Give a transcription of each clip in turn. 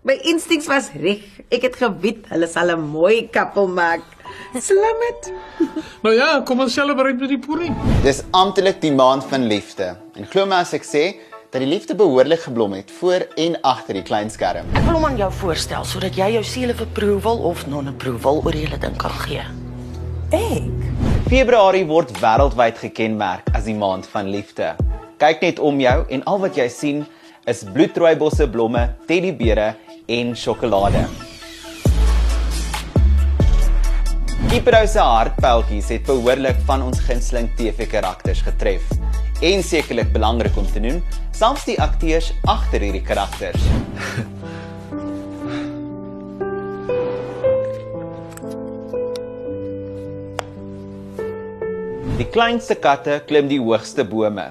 My instincts was reg. Ek het geweet hulle sal 'n mooi koppel maak. Slim dit. Nou ja, kom ons selebreit met die pudding. Dis amptelik die maand van liefde. En glo my as ek sê dat die liefde behoorlik geblom het voor en agter die klein skerm. Ek wil hom aan jou voorstel sodat jy jou seal of approval of non-approval oor hele ding kan gee. Ek. Februarie word wêreldwyd gekenmerk as die maand van liefde. Kyk net om jou en al wat jy sien is bloedrooibosse blomme, teddybere en sjokolade. Kieperhou se hartpeltjies het behoorlik van ons gunsteling TV-karakters getref. En sekerlik belangrik om te noem, selfs die akteurs agter hierdie karakters. Die kleinste katte klim die hoogste bome.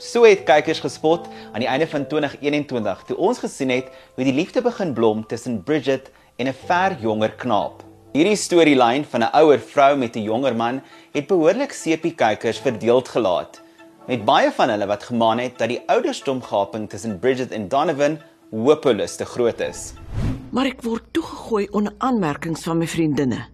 So het kykers gespot aan die einde van 2021 toe ons gesien het hoe die liefde begin blom tussen Bridget en 'n ver jonger knaap. Hierdie storielyn van 'n ouer vrou met 'n jonger man het behoorlik sepie kykers verdeeld gelaat. Met baie van hulle wat gemaan het dat die ouderdomgaping tussen Bridget en Donovan hopeloos te groot is. Maar ek word toegegooi onder aanmerkings van my vriendinne.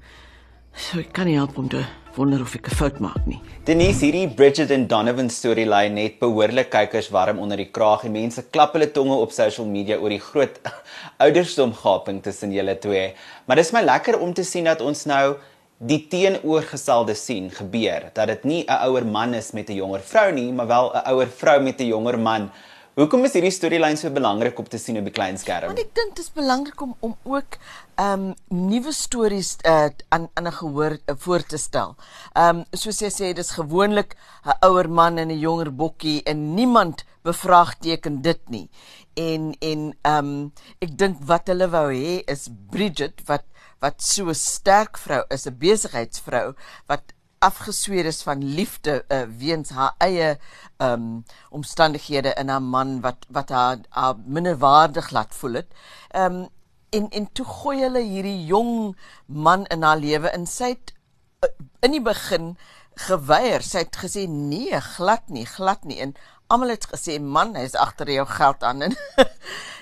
So ek kan nie help om te wonder of ek 'n fout maak nie. Denise, hierdie Bridget en Donovan storielyn het behoorlik kykers warm onder die kraag en mense klap hulle tonge op social media oor die groot ouderdomgaping tussen julle twee. Maar dis my lekker om te sien dat ons nou die teenoorgestelde sien gebeur, dat dit nie 'n ouer man is met 'n jonger vrou nie, maar wel 'n ouer vrou met 'n jonger man. Hoekom is hierdie storielyn so belangrik om te sien op die klein skerm? Want ek dink dit is belangrik om om ook ehm um, nuwe stories uh, aan aan 'n gehoor uh, voor te stel. Ehm um, soos jy sê, dis gewoonlik 'n ouer man en 'n jonger bokkie en niemand bevraagteken dit nie. En en ehm um, ek dink wat hulle wou hê is Bridget wat wat so 'n sterk vrou is, 'n besigheidsvrou wat afgesweer is van liefde uh, weens haar eie um omstandighede in haar man wat wat haar, haar minderwaardig laat voel het. Um en en toe gooi hulle hierdie jong man in haar lewe in sy het, uh, in die begin geweier. Sy het gesê nee, glad nie, glad nie. En almal het gesê man, hy's agter jou geld aan en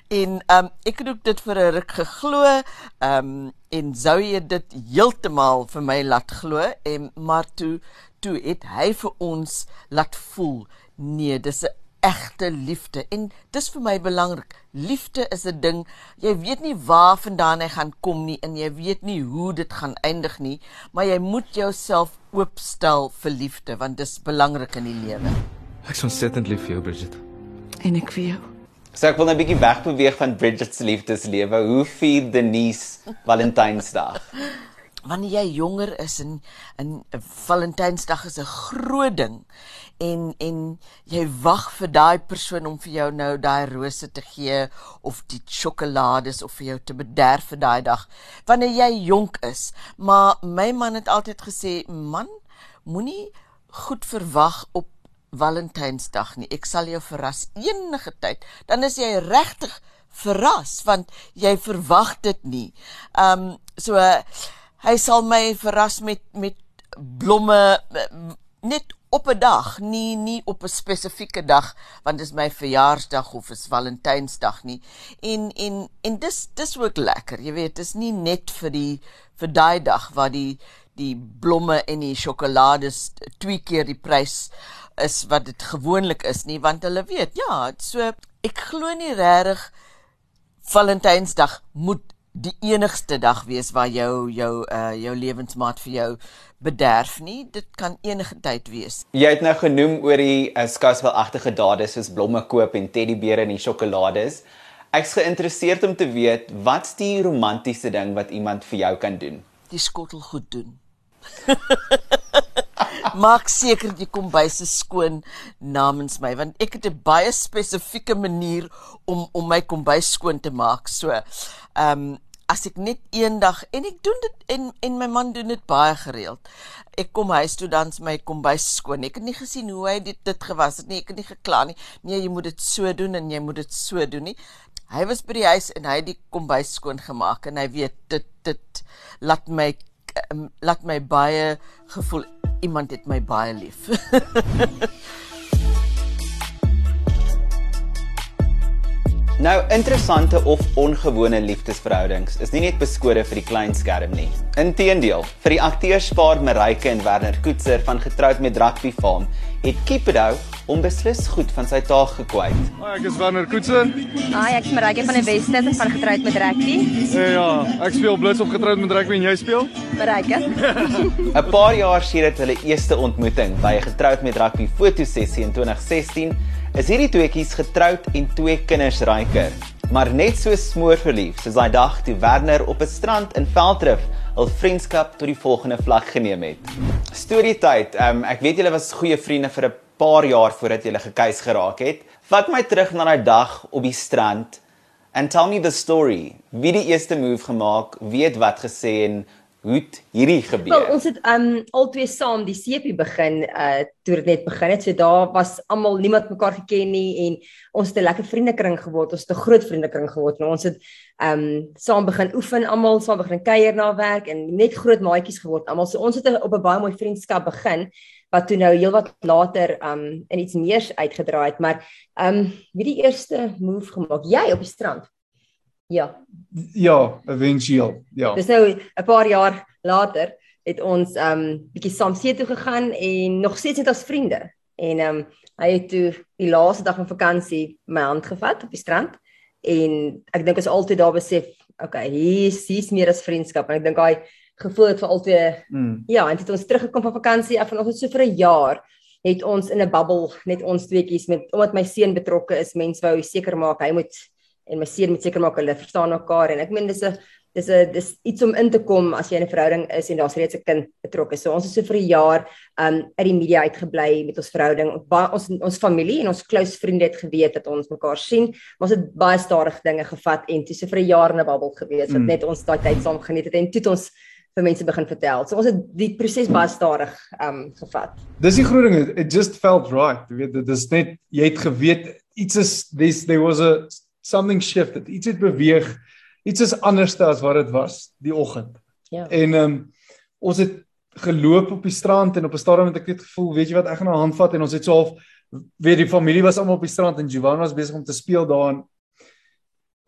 en um ek het ook dit vir 'n ruk geglo. Um en sou jy dit heeltemal vir my laat glo en maar toe toe het hy vir ons laat voel nee, dis 'n egte liefde en dis vir my belangrik. Liefde is 'n ding jy weet nie waar vandaan hy gaan kom nie en jy weet nie hoe dit gaan eindig nie, maar jy moet jouself oopstel vir liefde want dis belangrik in die lewe. Ek's ontsettend lief vir jou, Bridget. En ek vir jou. So ek wil net 'n bietjie wegbeweeg van Bridget se liefdeslewe. Hoe vier Denise Valentynsdag? Wanneer jy jonger is en in Valentynsdag is 'n groot ding en en jy wag vir daai persoon om vir jou nou daai rose te gee of die sjokolades of vir jou te bederf vir daai dag wanneer jy jonk is maar my man het altyd gesê man moenie goed verwag op Valentynsdag nie. Ek sal jou verras enige tyd. Dan is jy regtig verras want jy verwag dit nie. Um so uh, hy sal my verras met met blomme net op 'n dag, nie nie op 'n spesifieke dag want dit is my verjaarsdag of is Valentynsdag nie. En en en dis dis ook lekker. Jy weet, dis nie net vir die vir daai dag waar die die blomme en die sjokolades twee keer die prys is wat dit gewoonlik is nie want hulle weet ja so ek glo nie regtig Valentynsdag moet die enigste dag wees waar jou jou uh jou lewensmaat vir jou bederf nie. Dit kan enige tyd wees. Jy het nou genoem oor die uh, skouspelagtige dade soos blomme koop en teddybere en die sjokolades. Ek's geïnteresseerd om te weet wat's die romantiese ding wat iemand vir jou kan doen? Die skottel goed doen Maak seker die kombuis is skoon namens my want ek het 'n baie spesifieke manier om om my kombuis skoon te maak. So, ehm um, as ek net eendag en ek doen dit en en my man doen dit baie gereeld. Ek kom huis toe dan my kombuis skoon. Ek het nie gesien hoe hy dit dit gewas het nie. Ek het nie gekla nie. Nee, jy moet dit so doen en jy moet dit so doen nie. Hy was by die huis en hy het die kombuis skoon gemaak en hy weet dit dit laat my um, laat my baie gevoel iemand het my baie lief. Nou interessante of ongewone liefdesverhoudings is nie net beskore vir die klein skerm nie. Inteendeel, vir die akteurspaar Marike en Werner Koetser van Getroud met Rugby Farm, het Kipedo om beslis goed van sy taak gekwyt. Hi, ek is Werner Koetsen. Hi, ek is Marike van die Westet van Getroud met Rugby. Hey, ja, ek speel blits op Getroud met Rugby en jy speel? Marike. 'n Paar jaar sedert hulle eerste ontmoeting by 'n Getroud met Rugby fotosessie in 2016, is hierdie tweeetjies getroud en twee kinders ryker. Maar net so smoorverlief soos daai dag toe Werner op 'n strand in Veldrif hul vriendskap tot die volgende vlak geneem het. Storietyd. Um, ek weet julle was goeie vriende vir 'n paar jaar voordat julle gekeis geraak het. Vat my terug na daai dag op die strand and tell me the story. Wie die eerste move gemaak, wie het wat gesê en het hierdie gebeur? Wel, ons het um al twee saam die sepie begin uh toe dit net begin het. So daar was almal niemand mekaar geken nie en ons het 'n lekker vriendekring geword. Ons het 'n groot vriendekring geword en ons het um saam begin oefen almal, saam begin kuier na werk en net groot maatjies geword almal. So ons het op 'n baie mooi vriendskap begin wat toe nou heelwat later um in iets meer uitgedraai het, maar um wie die eerste move gemaak? Jy op die strand. Ja. Ja, eventueel. Ja. Dis nou 'n paar jaar later het ons um bietjie saam see toe gegaan en nog steeds net as vriende. En um hy het toe die laaste dag van vakansie my hand gevat op die strand en ek dink ons altyd daar besef, okay, hier is hier's meer as vriendskap en ek dink daai gevoel het vir altyd Mm. ja, en dit het ons teruggekom van vakansie af en ons het so vir 'n jaar het ons in 'n bubbel net ons tweeetjies met omdat my seun betrokke is, mense wou seker maak hy moet en my seun moet seker maak hulle verstaan mekaar en ek meen dis 'n dis 'n dis iets om in te kom as jy in 'n verhouding is en daar's reeds 'n kind betrokke. So ons het so vir 'n jaar um uit die media uitgebly met ons verhouding. Baie ons ons familie en ons close vriende het geweet dat ons mekaar sien, maar ons het baie stadig dinge gevat en toe so vir 'n jaar in 'n bubbel gewees wat Mm. net ons daai tyd saam geniet het en toe het ons vir mense begin vertel. So ons het die proses baie stadig um gevat. Dis die groot ding, it just felt right. Jy weet, dit is net jy het geweet iets is this there was a something shifted. Iets het beweeg. Iets is anders as wat dit was die oggend. Ja. En ehm um, ons het geloop op die strand en op 'n stadium het ek net gevoel, weet jy wat, ek gaan 'n hand vat en ons het so half weet die familie was almal op die strand en Giovanna was besig om te speel daar en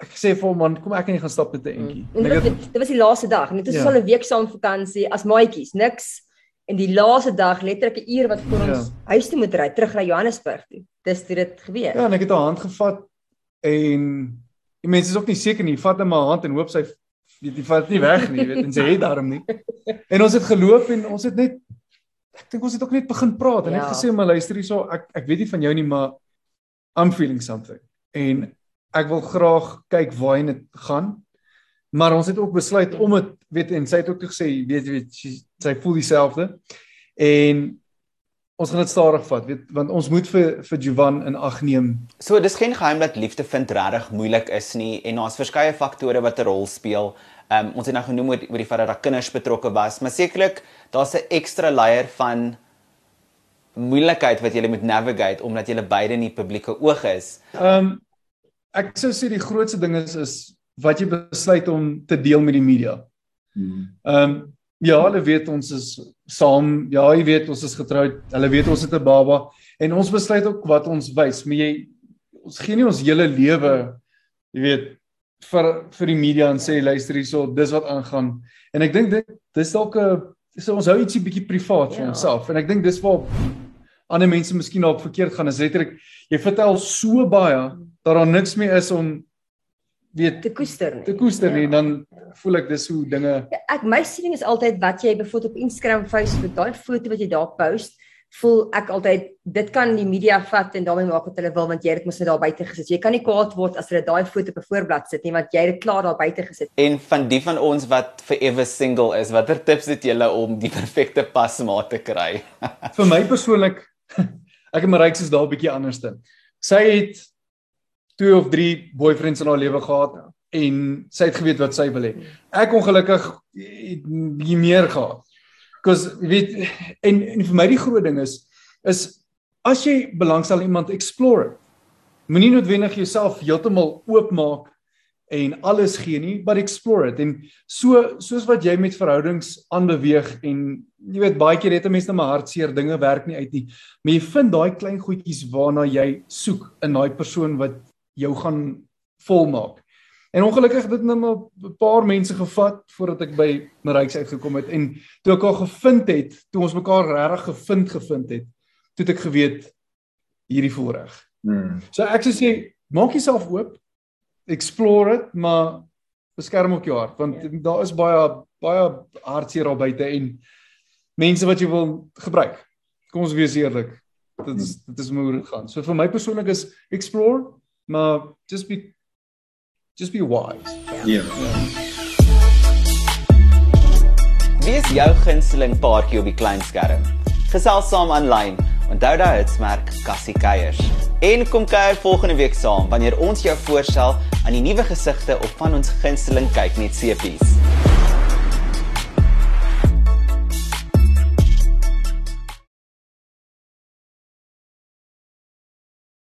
ek sê vir hom man, kom ek en jy gaan stap met 'n entjie. En En ek dit, het, dit was die laaste dag. Net ons Ja. ja. al 'n week saam vakansie as maatjies, niks. En die laaste dag, letterlik 'n uur wat voor Ja. ons huis toe moet ry, terug na Johannesburg toe. Dis toe dit gebeur. ja, en ek het 'n hand gevat en die mense is ook nie seker nie, vat net my hand en hoop sy weet jy vat nie weg nie, weet en sy het daarom nie. En ons het geloop en ons het net ek dink ons het ook net begin praat en ja. Net gesê maar luister hierso, ek ek weet nie van jou nie, maar I'm feeling something. En ek wil graag kyk waarheen dit gaan. Maar ons het ook besluit om dit weet en sy het ook gesê weet jy weet sy sy voel dieselfde. En ons gaan dit stadig vat, weet want ons moet vir vir Jovan in ag neem. So dis geen geheim dat liefde vind regtig moeilik is nie en daar's verskeie faktore wat 'n rol speel. Um ons het nou genoem oor, oor die feit dat daar kinders betrokke was, maar sekerlik daar's 'n ekstra layer van moeilikheid wat jy moet navigate omdat jy beide in die publieke oog is. Ehm um, ek sou sê die grootste ding is is wat jy besluit om te deel met die media. Ehm um, ja, hulle weet ons is saam, ja, jy weet ons is getroud. Hulle weet ons het 'n baba en ons besluit ook wat ons wys, maar jy ons gee nie ons hele lewe jy weet vir vir die media en sê luister hierso, dis wat aangaan. En ek dink dit dis dalk 'n so ons hou ietsie bietjie privaat vir Ja. onsself en ek dink dis waar ander mense miskien dalk verkeerd gaan is letterlik jy vertel so baie dat daar niks meer is om weet Te koester nie. te koester nie Ja. dan voel ek dis hoe dinge Ja, ek my siening is altyd wat jy byvoorbeeld op Instagram, Facebook, daai foto wat jy daar post, voel ek altyd dit kan die media vat en daarmee maak wat hulle wil want jy het dit mos net daar buite gesit. Jy kan nie kwaad word as hulle daai foto op 'n voorblad sit nie want jy het dit klaar daar buite gesit. En van die van ons wat forever single is, watter tips het julle om die perfekte pasmaat te kry? vir my persoonlik ek en Maryk is daar 'n bietjie anderste. Sy het twee of drie boyfriends in haar lewe gehad en sy het geweet wat sy wil hê. Ek ongelukkig het nie meer gehad. Because jy weet en, en vir my die groot ding is is as jy belangstel iemand explore. Moenie noodwendig jouself heeltemal oopmaak en alles gee nie, but explore it. En so soos wat jy met verhoudings aanbeweeg en jy weet baie keer het 'n mens net maar hartseer dinge werk nie uit nie. Maar jy vind daai klein goedjies waarna jy soek in daai persoon wat jou gaan volmaak. En ongelukkig het dit nou maar 'n paar mense gevat voordat ek by Maryks uitgekom het en toe ek haar gevind het, toe ons mekaar regtig gevind gevind het, toe het ek geweet hierdie voorreg. Hmm. So ek sou sê maak jouself oop, explore dit, maar beskerm ook jou hart want ja. daar is baie baie hartseer daar buite en mense wat jy wil gebruik. Kom ons wees eerlik. Dit is dit is hoe dit gaan. So vir my persoonlik is explore, maar just be just be wise. Ja. Wie is jou gunsteling paartjie op die klein skerm? Gesels saam aanlyn. Onthou daai hitsmerk Cassie Keiers. En kom kuier volgende week saam wanneer ons jou voorstel aan die nuwe gesigte op van ons gunsteling kyk net sepies.